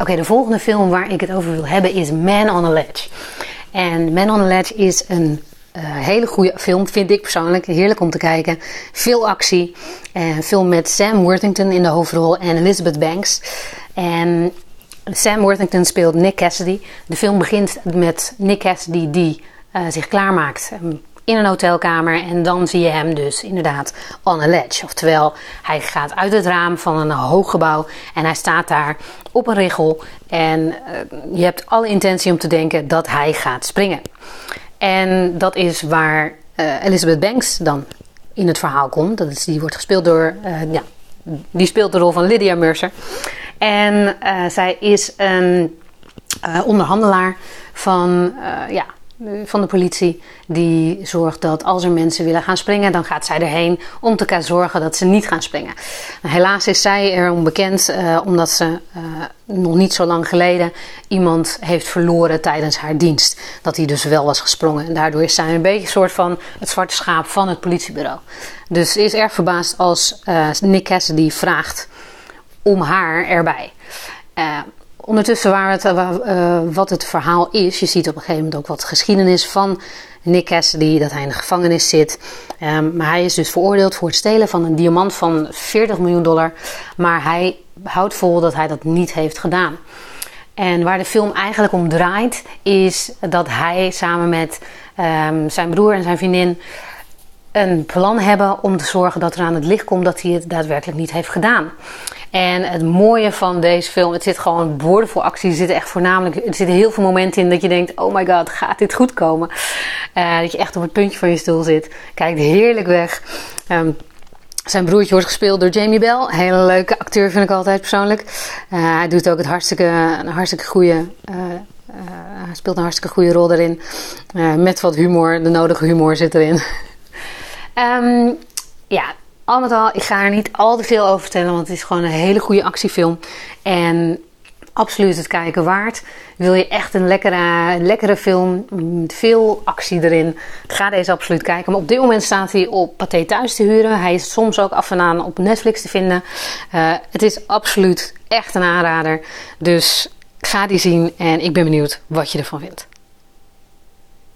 Oké, de volgende film waar ik het over wil hebben is Man on a Ledge. En Man on a Ledge is een uh, hele goede film, vind ik persoonlijk. Heerlijk om te kijken. Veel actie. Een film met Sam Worthington in de hoofdrol en Elizabeth Banks. En Sam Worthington speelt Nick Cassidy. De film begint met Nick Cassidy die uh, zich klaarmaakt in een hotelkamer. En dan zie je hem dus inderdaad on a ledge. Oftewel, hij gaat uit het raam van een hoog gebouw en hij staat daar op een richel. En uh, je hebt alle intentie om te denken dat hij gaat springen. En dat is waar uh, Elizabeth Banks dan in het verhaal komt. Dat is, die wordt gespeeld door, uh, ja, die speelt de rol van Lydia Mercer. En zij is een onderhandelaar van, ja, van de politie. Die zorgt dat als er mensen willen gaan springen, dan gaat zij erheen om te kunnen zorgen dat ze niet gaan springen. Helaas is zij erom bekend uh, omdat ze uh, nog niet zo lang geleden iemand heeft verloren tijdens haar dienst. Dat hij dus wel was gesprongen. En daardoor is zij een beetje een soort van het zwarte schaap van het politiebureau. Dus is erg verbaasd als uh, Nick Cassidy vraagt om haar erbij. Ondertussen waar het, uh, wat het verhaal is, je ziet op een gegeven moment ook wat geschiedenis van Nick Cassidy, dat hij in de gevangenis zit. Um, maar hij is dus veroordeeld voor het stelen van een diamant van 40 miljoen dollar. Maar hij houdt vol dat hij dat niet heeft gedaan. En waar de film eigenlijk om draait, is dat hij samen met um, zijn broer en zijn vriendin een plan hebben om te zorgen dat er aan het licht komt dat hij het daadwerkelijk niet heeft gedaan. En het mooie van deze film, het zit gewoon boordevol actie. Er zitten echt voornamelijk, er zitten heel veel momenten in dat je denkt: oh my god, gaat dit goed komen? Uh, dat je echt op het puntje van je stoel zit. Kijkt heerlijk weg. Um, zijn broertje wordt gespeeld door Jamie Bell. Hele leuke acteur vind ik altijd persoonlijk. Uh, hij doet ook het hartstikke, een hartstikke goede. Uh, speelt een hartstikke goede rol daarin. met wat humor, de nodige humor zit erin. um, ja, al met al, ik ga er niet al te veel over vertellen, want het is gewoon een hele goede actiefilm. En absoluut het kijken waard. Wil je echt een lekkere, lekkere film met veel actie erin, ga deze absoluut kijken. Maar op dit moment staat hij op Pathé Thuis te huren. Hij is soms ook af en aan op Netflix te vinden. Uh, het is absoluut echt een aanrader. Dus ga die zien en ik ben benieuwd wat je ervan vindt.